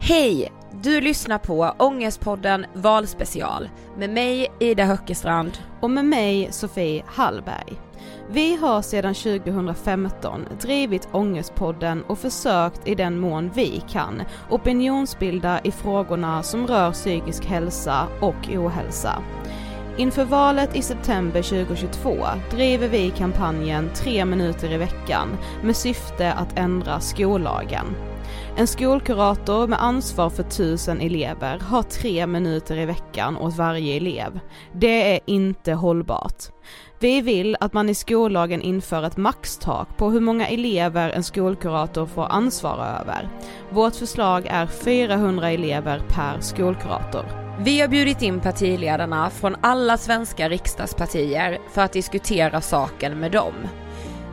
Hej! Du lyssnar på Ångestpodden Valspecial med mig Ida Höckestrand och med mig Sofie Hallberg. Vi har sedan 2015 drivit Ångestpodden och försökt i den mån vi kan opinionsbilda i frågorna som rör psykisk hälsa och ohälsa. Inför valet i september 2022 driver vi kampanjen Tre minuter i veckan med syfte att ändra skollagen. En skolkurator med ansvar för tusen elever har tre minuter i veckan åt varje elev. Det är inte hållbart. Vi vill att man i skollagen inför ett maxtak på hur många elever en skolkurator får ansvara över. Vårt förslag är 400 elever per skolkurator. Vi har bjudit in partiledarna från alla svenska riksdagspartier för att diskutera saken med dem.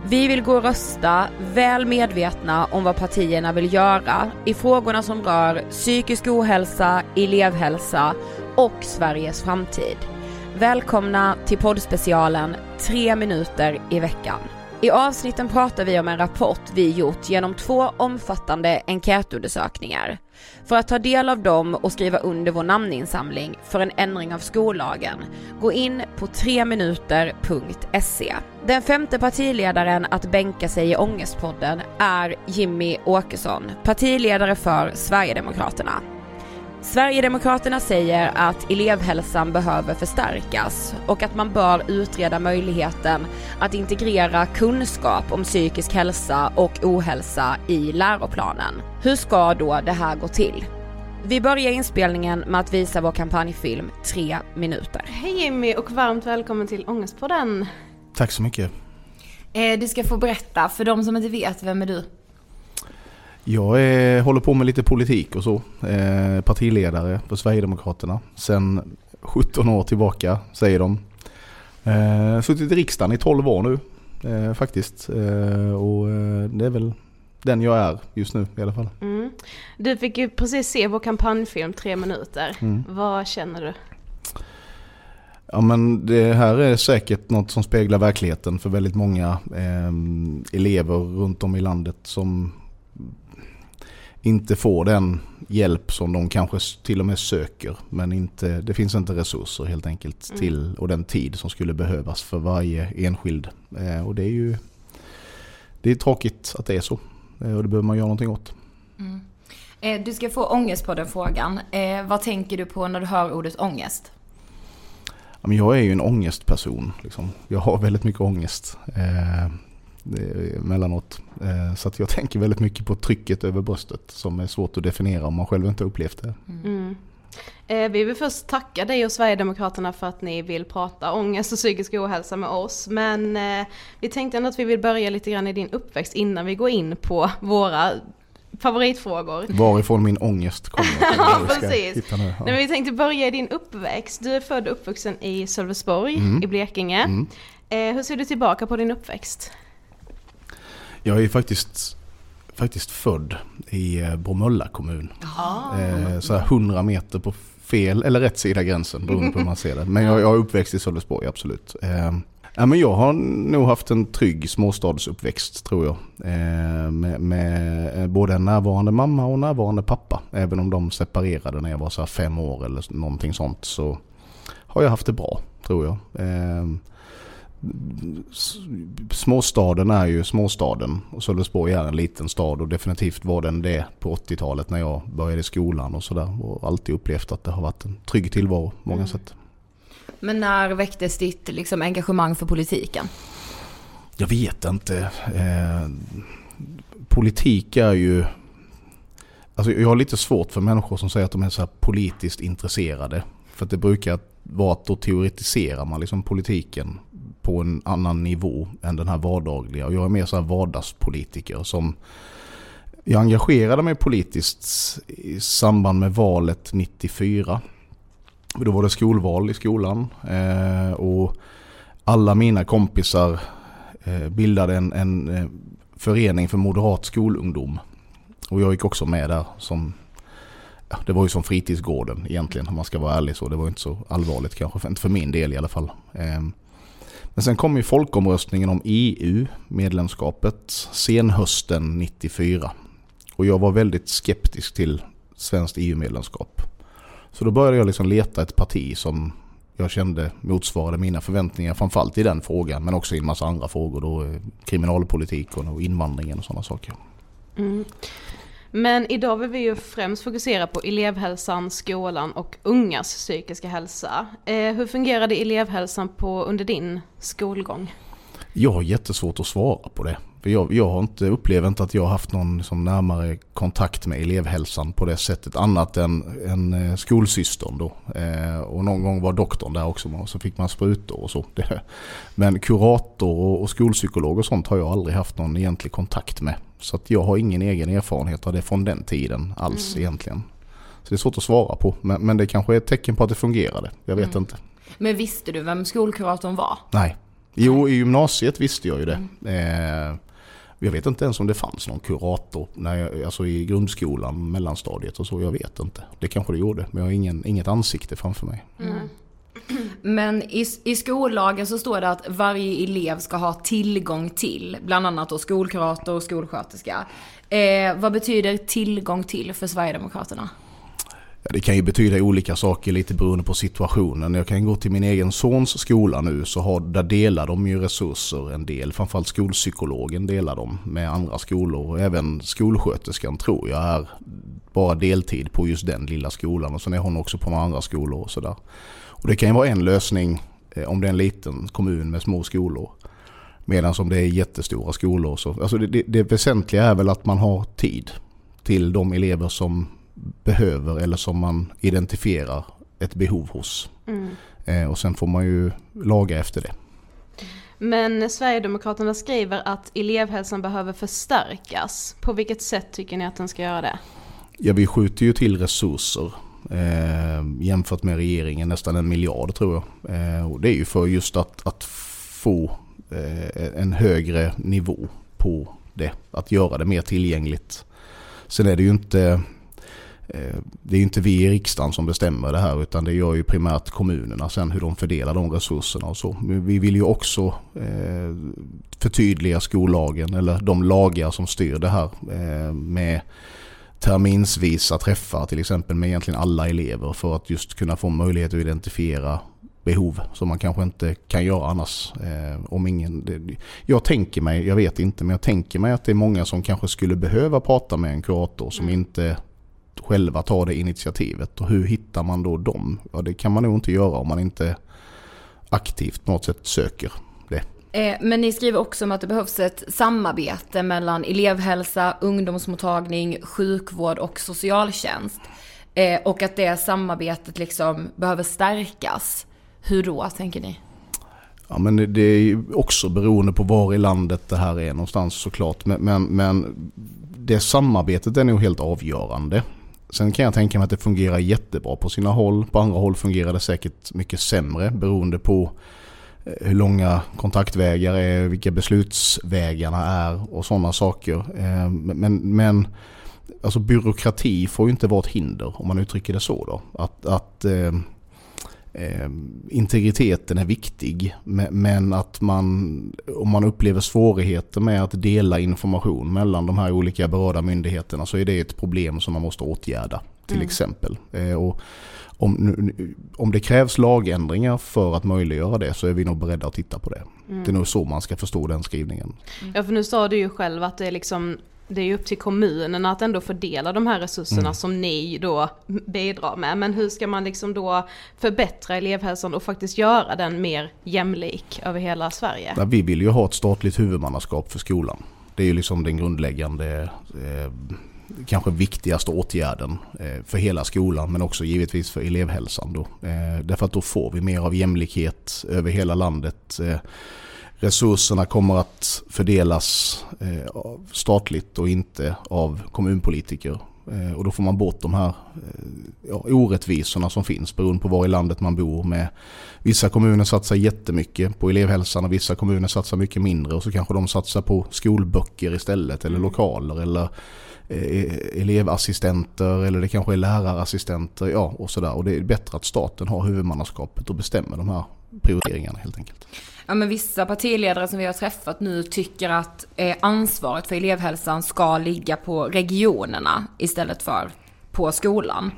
Vi vill gå och rösta väl medvetna om vad partierna vill göra i frågorna som rör psykisk ohälsa, elevhälsa och Sveriges framtid. Välkomna till poddspecialen 3 minuter i veckan. I avsnitten pratar vi om en rapport vi gjort genom två omfattande enkätundersökningar. För att ta del av dem och skriva under vår namninsamling för en ändring av skollagen, gå in på 3minuter.se. Den femte partiledaren att bänka sig i Ångestpodden är Jimmy Åkesson, partiledare för Sverigedemokraterna. Sverigedemokraterna säger att elevhälsan behöver förstärkas och att man bör utreda möjligheten att integrera kunskap om psykisk hälsa och ohälsa i läroplanen. Hur ska då det här gå till? Vi börjar inspelningen med att visa vår kampanjfilm Tre minuter. Hej Jimmy och varmt välkommen till Ångestpodden. Tack så mycket. Eh, du ska få berätta, för de som inte vet, vem är du? Jag är, håller på med lite politik och så. Eh, partiledare för Sverigedemokraterna. Sen 17 år tillbaka säger de. Eh, suttit i riksdagen i 12 år nu eh, faktiskt. Eh, och eh, det är väl den jag är just nu i alla fall. Mm. Du fick ju precis se vår kampanjfilm Tre minuter. Mm. Vad känner du? Ja men det här är säkert något som speglar verkligheten för väldigt många eh, elever runt om i landet som inte får den hjälp som de kanske till och med söker. Men inte, det finns inte resurser helt enkelt mm. till och den tid som skulle behövas för varje enskild. Eh, och det är ju det är tråkigt att det är så. Eh, och det behöver man göra någonting åt. Mm. Eh, du ska få ångest på den frågan. Eh, vad tänker du på när du hör ordet ångest? Jag är ju en ångestperson. Liksom. Jag har väldigt mycket ångest. Eh, emellanåt. Eh, så att jag tänker väldigt mycket på trycket över bröstet som är svårt att definiera om man själv inte upplevt det. Mm. Eh, vi vill först tacka dig och Sverigedemokraterna för att ni vill prata ångest och psykisk ohälsa med oss. Men eh, vi tänkte ändå att vi vill börja lite grann i din uppväxt innan vi går in på våra favoritfrågor. Varifrån min ångest kommer. ja, precis. Ja. Nej, vi tänkte börja i din uppväxt. Du är född och uppvuxen i Sölvesborg mm. i Blekinge. Mm. hur ser du tillbaka på din uppväxt? Jag är faktiskt, faktiskt född i eh, Bromölla kommun. Eh, så här 100 meter på fel eller rätt sida gränsen beroende på hur man ser det. Men jag, jag är uppväxt i Sölvesborg, absolut. Eh, ja, men jag har nog haft en trygg småstadsuppväxt tror jag. Eh, med, med, både en närvarande mamma och en närvarande pappa. Även om de separerade när jag var så fem år eller någonting sånt så har jag haft det bra tror jag. Eh, småstaden är ju småstaden och Sölvesborg är en liten stad och definitivt var den det på 80-talet när jag började skolan och sådär och alltid upplevt att det har varit en trygg tillvaro på många mm. sätt. Men när väcktes ditt liksom, engagemang för politiken? Jag vet inte. Eh, politik är ju... Alltså jag har lite svårt för människor som säger att de är så politiskt intresserade. För att det brukar vara att då teoretiserar man liksom politiken på en annan nivå än den här vardagliga. Och jag är mer så här vardagspolitiker som jag engagerade mig politiskt i samband med valet 94. Då var det skolval i skolan eh, och alla mina kompisar eh, bildade en, en eh, förening för moderat skolungdom. Och jag gick också med där som ja, det var ju som fritidsgården egentligen om man ska vara ärlig så. Det var inte så allvarligt kanske, inte för min del i alla fall. Ehm, men sen kom ju folkomröstningen om EU-medlemskapet senhösten 94. Och jag var väldigt skeptisk till svenskt EU-medlemskap. Så då började jag liksom leta ett parti som jag kände motsvarade mina förväntningar framförallt i den frågan men också i en massa andra frågor då eh, kriminalpolitiken och invandringen och sådana saker. Mm. Men idag vill vi ju främst fokusera på elevhälsan, skolan och ungas psykiska hälsa. Eh, hur fungerade elevhälsan på under din skolgång? Jag har jättesvårt att svara på det. För jag, jag har inte, upplever inte att jag har haft någon liksom närmare kontakt med elevhälsan på det sättet. Annat än en eh, skolsystern då. Eh, och någon gång var doktorn där också. Och så fick man sprutor och så. Det. Men kurator och, och skolpsykolog och sånt har jag aldrig haft någon egentlig kontakt med. Så att jag har ingen egen erfarenhet av det från den tiden alls mm. egentligen. Så det är svårt att svara på. Men, men det kanske är ett tecken på att det fungerade. Jag vet mm. inte. Men visste du vem skolkuratorn var? Nej. Jo, i gymnasiet visste jag ju det. Mm. Eh, jag vet inte ens om det fanns någon kurator när jag, alltså i grundskolan, mellanstadiet och så. Jag vet inte. Det kanske det gjorde. Men jag har ingen, inget ansikte framför mig. Mm. Men i, i skollagen så står det att varje elev ska ha tillgång till, bland annat då skolkurator och skolsköterska. Eh, vad betyder tillgång till för Sverigedemokraterna? Ja, det kan ju betyda olika saker lite beroende på situationen. Jag kan gå till min egen sons skola nu så har, där delar de ju resurser en del. Framförallt skolpsykologen delar de med andra skolor. Och även skolsköterskan tror jag är bara deltid på just den lilla skolan. Och sen är hon också på några andra skolor och sådär. Och det kan ju vara en lösning eh, om det är en liten kommun med små skolor. Medan om det är jättestora skolor så, alltså det, det, det väsentliga är väl att man har tid till de elever som behöver eller som man identifierar ett behov hos. Mm. Eh, och sen får man ju laga efter det. Men Sverigedemokraterna skriver att elevhälsan behöver förstärkas. På vilket sätt tycker ni att den ska göra det? Ja, vi skjuter ju till resurser eh, jämfört med regeringen, nästan en miljard tror jag. Eh, och det är ju för just att, att få eh, en högre nivå på det, att göra det mer tillgängligt. Sen är det ju inte det är inte vi i riksdagen som bestämmer det här utan det gör ju primärt kommunerna sen hur de fördelar de resurserna och så. Men vi vill ju också eh, förtydliga skollagen eller de lagar som styr det här eh, med terminsvisa träffar till exempel med egentligen alla elever för att just kunna få möjlighet att identifiera behov som man kanske inte kan göra annars. Eh, om ingen, det, jag tänker mig, jag vet inte, men jag tänker mig att det är många som kanske skulle behöva prata med en kurator som mm. inte själva ta det initiativet. Och hur hittar man då dem? Ja, det kan man nog inte göra om man inte aktivt på något sätt söker det. Eh, men ni skriver också om att det behövs ett samarbete mellan elevhälsa, ungdomsmottagning, sjukvård och socialtjänst. Eh, och att det samarbetet liksom behöver stärkas. Hur då, tänker ni? Ja, men det är också beroende på var i landet det här är någonstans såklart. Men, men, men det samarbetet är nog helt avgörande. Sen kan jag tänka mig att det fungerar jättebra på sina håll. På andra håll fungerar det säkert mycket sämre beroende på eh, hur långa kontaktvägar är, vilka beslutsvägarna är och sådana saker. Eh, men, men alltså byråkrati får ju inte vara ett hinder om man uttrycker det så då. Att, att eh, eh, integriteten är viktig men att man om man upplever svårigheter med att dela information mellan de här olika berörda myndigheterna så är det ett problem som man måste åtgärda till mm. exempel. Eh, och om, om det krävs lagändringar för att möjliggöra det så är vi nog beredda att titta på det. Mm. Det är nog så man ska förstå den skrivningen. Ja för nu sa du ju själv att det är liksom det är ju upp till kommunerna att ändå fördela de här resurserna mm. som ni då bidrar med. Men hur ska man liksom då förbättra elevhälsan och faktiskt göra den mer jämlik över hela Sverige? Ja, vi vill ju ha ett statligt huvudmannaskap för skolan. Det är ju liksom den grundläggande, eh, kanske viktigaste åtgärden eh, för hela skolan men också givetvis för elevhälsan. Då. Eh, därför att då får vi mer av jämlikhet över hela landet. Resurserna kommer att fördelas eh, statligt och inte av kommunpolitiker. Eh, och då får man bort de här eh, orättvisorna som finns beroende på var i landet man bor. Med vissa kommuner satsar jättemycket på elevhälsan och vissa kommuner satsar mycket mindre. Och så kanske de satsar på skolböcker istället eller lokaler eller elevassistenter eller det kanske är lärarassistenter. Ja, och sådär. Och det är bättre att staten har huvudmannaskapet och bestämmer de här prioriteringarna helt enkelt ja, men vissa partiledare som vi har träffat nu tycker att eh, ansvaret för elevhälsan ska ligga på regionerna istället för på skolan.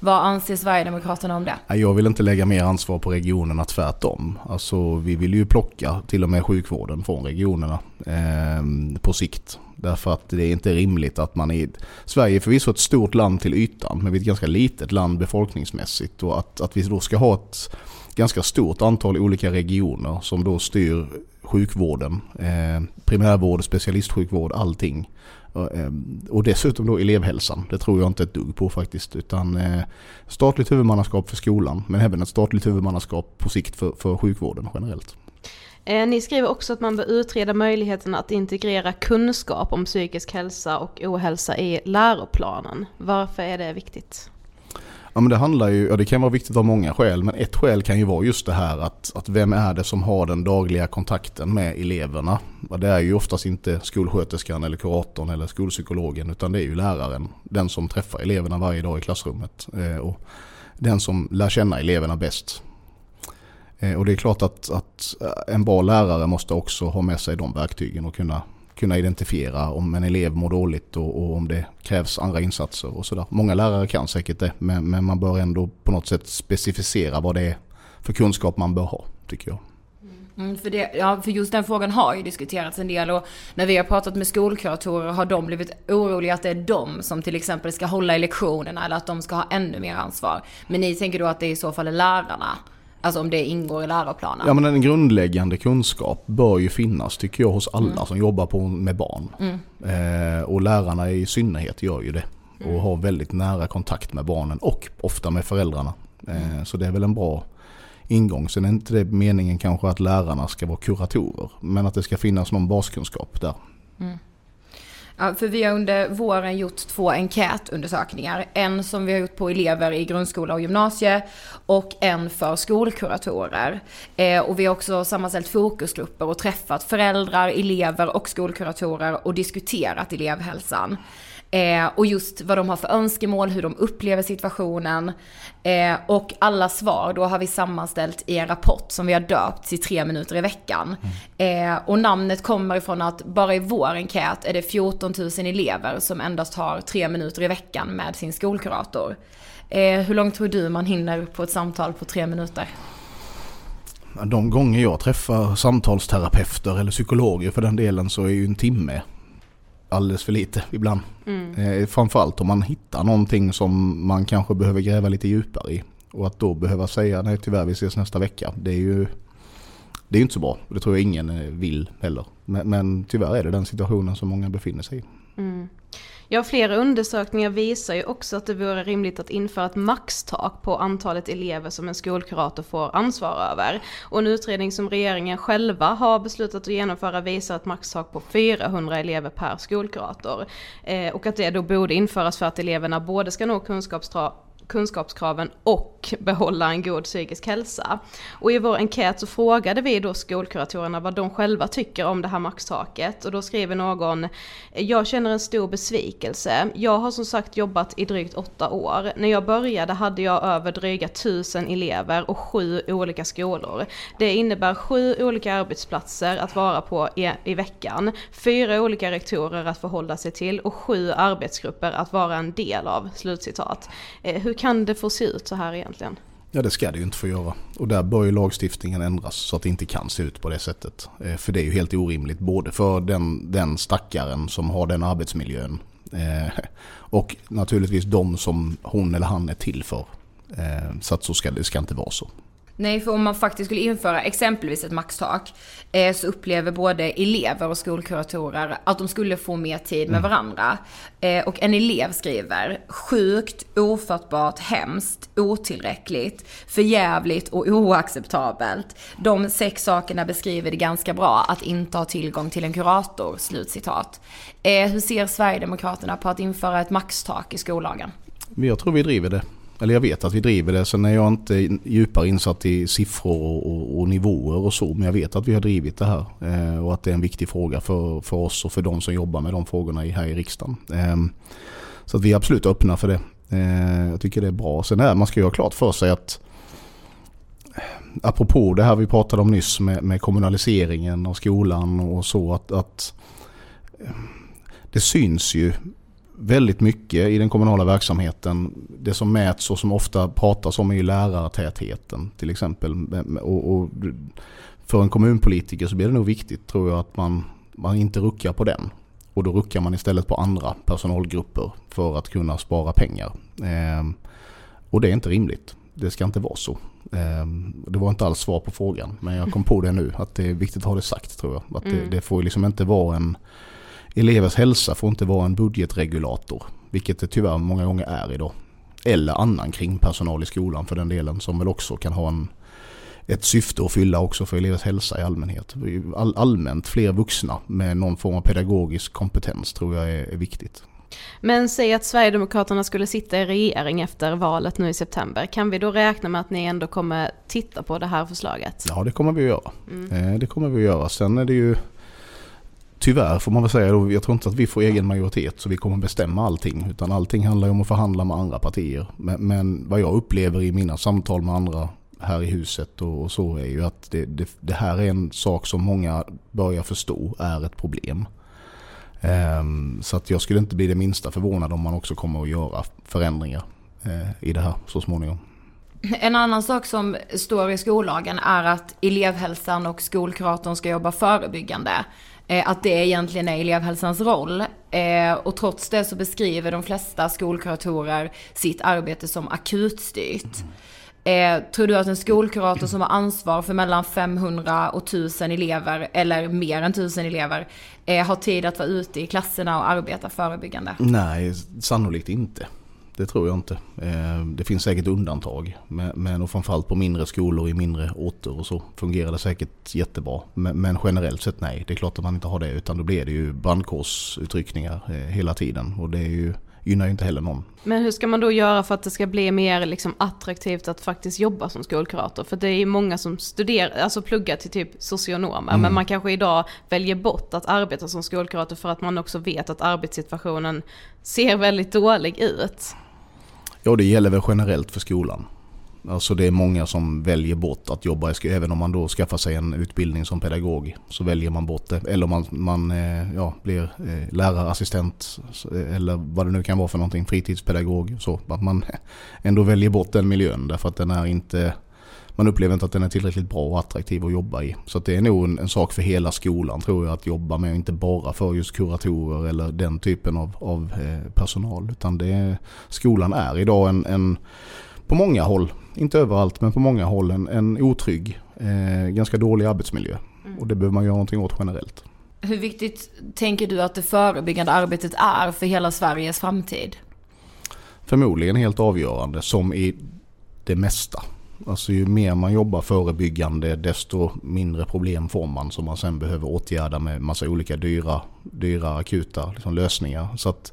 Vad anser Sverigedemokraterna om det? Jag vill inte lägga mer ansvar på regionerna, tvärtom. Alltså, vi vill ju plocka till och med sjukvården från regionerna eh, på sikt. Därför att det är inte rimligt att man i Sverige är förvisso ett stort land till ytan, men vi är ett ganska litet land befolkningsmässigt. Och att, att vi då ska ha ett ganska stort antal olika regioner som då styr sjukvården, eh, primärvård, specialistsjukvård, allting. Eh, och dessutom då elevhälsan, det tror jag inte ett dugg på faktiskt. Utan eh, statligt huvudmannaskap för skolan men även ett statligt huvudmannaskap på sikt för, för sjukvården generellt. Eh, ni skriver också att man bör utreda möjligheten att integrera kunskap om psykisk hälsa och ohälsa i läroplanen. Varför är det viktigt? Ja, men det handlar ju, ja, det kan vara viktigt av många skäl, men ett skäl kan ju vara just det här att, att vem är det som har den dagliga kontakten med eleverna? Det är ju oftast inte skolsköterskan eller kuratorn eller skolpsykologen utan det är ju läraren. Den som träffar eleverna varje dag i klassrummet eh, och den som lär känna eleverna bäst. Eh, och det är klart att, att eh, en bra lärare måste också ha med sig de verktygen och kunna, kunna identifiera om en elev mår dåligt och, och om det krävs andra insatser och sådär. Många lärare kan säkert det men, men man bör ändå på något sätt specificera vad det är för kunskap man bör ha tycker jag. Mm, mm för, det, ja, för just den frågan har ju diskuterats en del och när vi har pratat med skolkuratorer har de blivit oroliga att det är de som till exempel ska hålla i lektionerna eller att de ska ha ännu mer ansvar. Men ni tänker då att det i så fall är lärarna? Alltså om det ingår i läroplanen? Ja men en grundläggande kunskap bör ju finnas tycker jag hos alla mm. som jobbar på, med barn. Mm. Eh, och lärarna i synnerhet gör ju det. Och mm. har väldigt nära kontakt med barnen och ofta med föräldrarna. Eh, mm. så det är väl en bra ingång. Sen är inte det meningen kanske att lärarna ska vara kuratorer. Men att det ska finnas någon baskunskap där. Ja, för vi har under våren gjort två enkätundersökningar. En som vi har gjort på elever i grundskola och gymnasie och en för skolkuratorer. Eh, och vi har också sammanställt fokusgrupper och träffat föräldrar, elever och skolkuratorer och diskuterat elevhälsan. Eh, och just vad de har för önskemål, hur de upplever situationen. Eh, och alla svar då har vi sammanställt i en rapport som vi har döpt till tre minuter i veckan. Mm. Eh, och namnet kommer ifrån att bara i vår enkät är det 14 000 elever som endast har tre minuter i veckan med sin skolkurator. Eh, hur långt tror du man hinner på ett samtal på tre minuter? De gånger jag träffar samtalsterapeuter eller psykologer för den delen så är ju en timme alldeles för lite ibland. Mm. Eh, framförallt om man hittar någonting som man kanske behöver gräva lite djupare i. Och att då behöva säga nej tyvärr vi ses nästa vecka. Det är ju det är inte så bra. Det tror jag ingen eh, vill heller. Men, men tyvärr är det den situationen som många befinner sig i. Mm. Ja, flera undersökningar visar ju också att det vore rimligt att införa ett maxtak på antalet elever som en skolkurator får ansvar över. Och en utredning som regeringen själva har beslutat att genomföra visar ett maxtak på 400 elever per skolkurator. Eh, och att det då borde införas för att eleverna både ska nå kunskapskrav kunskapskraven och behålla en god psykisk hälsa. Och i vår enkät så frågade vi då skolkuratorerna vad de själva tycker om det här maxtaket och då skriver någon Jag känner en stor besvikelse. Jag har som sagt jobbat i drygt åtta år. När jag började hade jag över dryga tusen elever och sju olika skolor. Det innebär sju olika arbetsplatser att vara på i, i veckan, fyra olika rektorer att förhålla sig till och sju arbetsgrupper att vara en del av. Slutcitat. Eh, hur kan det få se ut så här egentligen? Ja det ska det ju inte få göra. Och där bör ju lagstiftningen ändras så att det inte kan se ut på det sättet. Eh, för det är ju helt orimligt både för den, den stackaren som har den arbetsmiljön eh, och naturligtvis de som hon eller han är till för. Eh, så att så ska det ska inte vara så. Nej, för om man faktiskt skulle införa exempelvis ett maxtak eh, så upplever både elever och skolkuratorer att de skulle få mer tid med mm. varandra. Eh, och en elev skriver sjukt, ofattbart, hemskt, otillräckligt, förjävligt och oacceptabelt. De sex sakerna beskriver det ganska bra att inte ha tillgång till en kurator. Slutcitat. Eh, hur ser Sverigedemokraterna på att införa ett maxtak i skollagen? Jag tror vi driver det. Eller jag vet att vi driver det. Sen är jag inte djupare insatt i siffror och, och, och nivåer och så. Men jag vet att vi har drivit det här. Eh, och att det är en viktig fråga för, för oss och för de som jobbar med de frågorna här i riksdagen. Eh, så att vi är absolut öppna för det. Eh, jag tycker det är bra. Sen är man ska ju ha klart för sig att apropå det här vi pratade om nyss med, med kommunaliseringen av skolan och så. att, att eh, det syns ju väldigt mycket i den kommunala verksamheten. Det som mäts och som ofta pratas om är ju lärartätheten till exempel. Och, och för en kommunpolitiker så blir det nog viktigt tror jag att man, man inte ruckar på den. Och då ruckar man istället på andra personalgrupper för att kunna spara pengar. Eh, och det är inte rimligt. Det ska inte vara så. Eh, det var inte alls svar på frågan men jag kom på det nu att det är viktigt att ha det sagt tror jag. Att det, mm. det får liksom inte vara en elevers hälsa får inte vara en budgetregulator, vilket det tyvärr många gånger är idag. Eller annan kringpersonal i skolan för den delen som väl också kan ha en, ett syfte att fylla också för elevers hälsa i allmänhet. All, allmänt fler vuxna med någon form av pedagogisk kompetens tror jag är, är viktigt. Men säg att Sverigedemokraterna skulle sitta i regering efter valet nu i september. Kan vi då räkna med att ni ändå kommer titta på det här förslaget? Ja det kommer vi att göra. Mm. Eh, det kommer vi att göra. Sen är det ju tyvärr får man väl säga då, jag tror inte att vi får egen majoritet så vi kommer bestämma allting. Utan allting handlar ju om att förhandla med andra partier. Men, men vad jag upplever i mina samtal med andra här i huset och, och så är ju att det, det, det, här är en sak som många börjar förstå är ett problem. Um, så att jag skulle inte bli det minsta förvånad om man också kommer att göra förändringar uh, i det här så småningom. En annan sak som står i skollagen är att elevhälsan och skolkuratorn ska jobba förebyggande. Eh, att det egentligen är elevhälsans roll. Eh, och trots det så beskriver de flesta skolkuratorer sitt arbete som akutstyrt. Eh, tror du att en skolkurator som har ansvar för mellan 500 och 1000 elever, eller mer än 1000 elever, eh, har tid att vara ute i klasserna och arbeta förebyggande? Nej, sannolikt inte. Det tror jag inte. Eh, det finns säkert undantag. Men och framförallt på mindre skolor i mindre orter och så fungerar det säkert jättebra. Men generellt sett nej, det är klart att man inte har det. Utan då blir det ju brandkårsutryckningar eh, hela tiden. Och det är ju, gynnar ju inte heller någon. Men hur ska man då göra för att det ska bli mer liksom attraktivt att faktiskt jobba som skolkurator? För det är ju många som studerar, alltså pluggar till typ socionomer. Mm. Men man kanske idag väljer bort att arbeta som skolkurator för att man också vet att arbetssituationen ser väldigt dålig ut. Ja, det gäller väl generellt för skolan. Alltså det är många som väljer bort att jobba i skolan. Även om man då skaffar sig en utbildning som pedagog så väljer man bort det. Eller om man, man eh, ja, blir eh, lärarassistent eh, eller vad det nu kan vara för någonting, fritidspedagog. Så att man ändå väljer bort den miljön därför att den är inte man upplever inte att den är tillräckligt bra och attraktiv att jobba i. Så det är nog en, en, sak för hela skolan tror jag att jobba med inte bara för just kuratorer eller den typen av, av eh, personal. Utan det skolan är idag en, en, på många håll, inte överallt men på många håll en, en otrygg, eh, ganska dålig arbetsmiljö. Mm. Och det behöver man göra någonting åt generellt. Hur viktigt tänker du att det förebyggande arbetet är för hela Sveriges framtid? Förmodligen helt avgörande som i det mesta. Alltså ju mer man jobbar förebyggande desto mindre problem får man som man sen behöver åtgärda med massa olika dyra, dyra akuta liksom, lösningar. Så att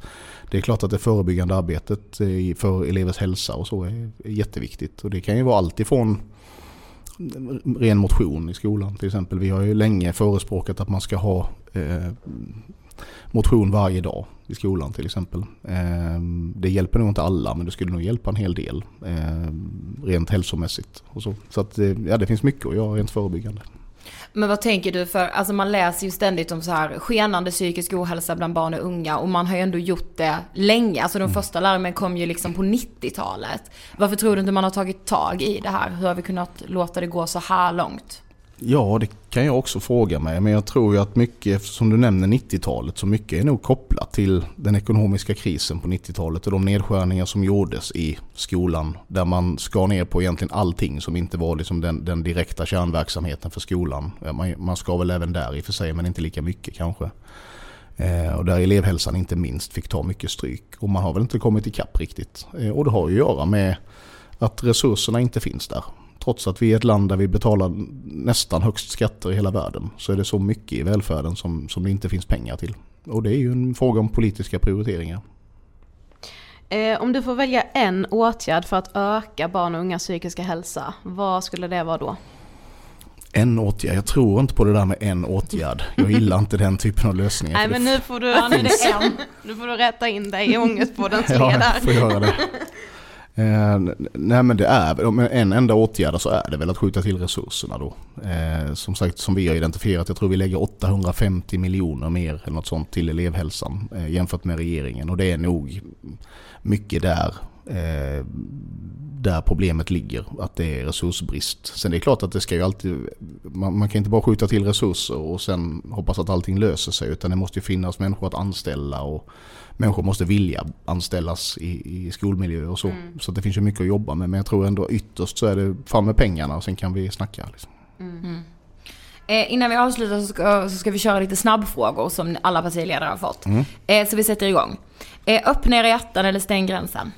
det är klart att det förebyggande arbetet eh, för elevers hälsa och så är jätteviktigt. Och det kan ju vara allt ifrån ren motion i skolan till exempel. Vi har ju länge förespråkat att man ska ha eh, motion varje dag i skolan till exempel. Ehm, det hjälper nog inte alla men det skulle nog hjälpa en hel del ehm, rent hälsomässigt. Och så så att, eh, ja, det finns mycket att göra rent förebyggande. Men vad tänker du för, alltså man läser ju ständigt om så här skenande psykisk ohälsa bland barn och unga och man har ju ändå gjort det länge. Alltså de mm. första larmen kom ju liksom på 90-talet. Varför tror du inte man har tagit tag i det här? Hur har vi kunnat låta det gå så här långt? Ja, det kan jag också fråga mig. Men jag tror ju att mycket, som du nämner 90-talet, så mycket är nog kopplat till den ekonomiska krisen på 90-talet och de nedskärningar som gjordes i skolan. Där man skar ner på egentligen allting som inte var liksom den, den direkta kärnverksamheten för skolan. Man, man skar väl även där i och för sig, men inte lika mycket kanske. Eh, och där elevhälsan inte minst fick ta mycket stryk. Och man har väl inte kommit ikapp riktigt. Eh, och det har ju att göra med att resurserna inte finns där trots att vi är ett land där vi betalar nästan högst skatter i hela världen så är det så mycket i välfärden som, som det inte finns pengar till. Och det är ju en fråga om politiska prioriteringar. Eh, om du får välja en åtgärd för att öka barn och ungas psykiska hälsa, vad skulle det vara då? En åtgärd, jag tror inte på det där med en åtgärd. Jag gillar inte den typen av lösningar. Nej men nu får du, nu får du rätta in dig i ångestpoddens led Ja, jag får göra det. Eh, nej men det är om en enda åtgärd så är det väl att skjuta till resurserna då. Eh, som sagt som vi har identifierat, jag tror vi lägger 850 miljoner mer eller något sånt till elevhälsan eh, jämfört med regeringen. Och det är nog mycket där, eh, där problemet ligger, att det är resursbrist. Sen det är klart att det ska ju alltid, man, man kan inte bara skjuta till resurser och sen hoppas att allting löser sig utan det måste ju finnas människor att anställa och människor måste vilja anställas i, i skolmiljö och så. Mm. Så det finns ju mycket att jobba med. Men jag tror ändå ytterst så är det fram med pengarna och sen kan vi snacka. Liksom. Mm. Eh, innan vi avslutar så ska, så ska, vi köra lite snabbfrågor som alla partiledare har fått. Mm. Eh, så vi sätter igång. Eh, öppna era hjärtan eller stäng gränsen?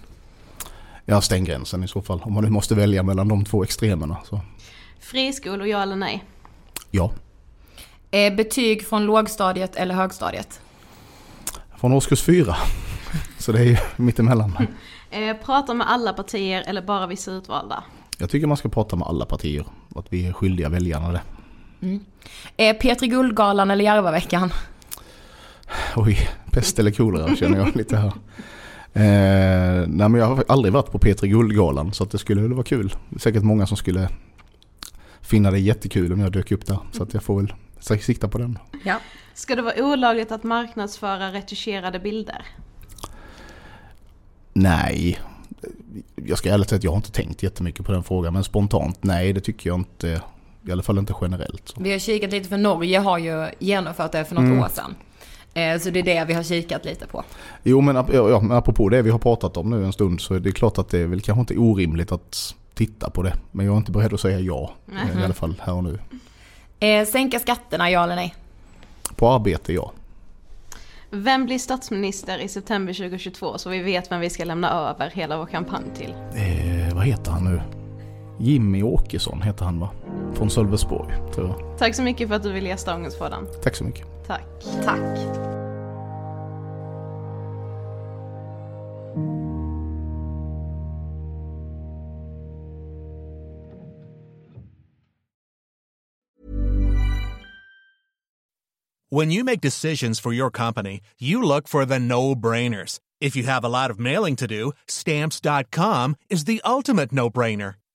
Ja, stäng gränsen i så fall. Om man nu måste välja mellan de två extremerna. Så. Friskolor, ja eller nej? Ja. Eh, betyg från lågstadiet eller högstadiet? Från årskurs fyra. Så det är ju mittemellan. Eh, prata med alla partier eller bara vissa utvalda? Jag tycker man ska prata med alla partier. Att vi är skyldiga väljarna det. Mm. Eh, Petri Guldgalan eller Järvaveckan? Oj, pest eller kolera känner jag lite här. Eh, nej men jag har aldrig varit på P3 Guldgalan så att det skulle väl vara kul. Det är säkert många som skulle finna det jättekul om jag dök upp där. Så att jag får väl sikta på den. Ja. Ska det vara olagligt att marknadsföra retuscherade bilder? Nej, jag ska ärligt säga att jag har inte tänkt jättemycket på den frågan. Men spontant, nej det tycker jag inte. I alla fall inte generellt. Så. Vi har kikat lite för Norge har ju genomfört det för något Mm. år sedan. Eh, Så det är det vi har kikat lite på. Jo men, ap- ja, men apropå det vi har pratat om nu en stund så är det klart att det är väl kanske inte orimligt att titta på det. Men jag är inte beredd att säga ja. eh, I alla fall här och nu. Eh, Sänka skatterna, ja eller nej? På arbete, ja. Vem blir statsminister i september 2022 så vi vet vem vi ska lämna över hela vår kampanj till? Eh, vad heter han nu? Jimmy Åkesson heter han va? Från Sölvesborg, tror jag. Tack så mycket för att du ville gästa Ångestpodden. Tack så mycket. Tack. Tack. When you make decisions for your company, you look for the no brainers. If you have a lot of mailing to do, stamps.com is the ultimate no brainer.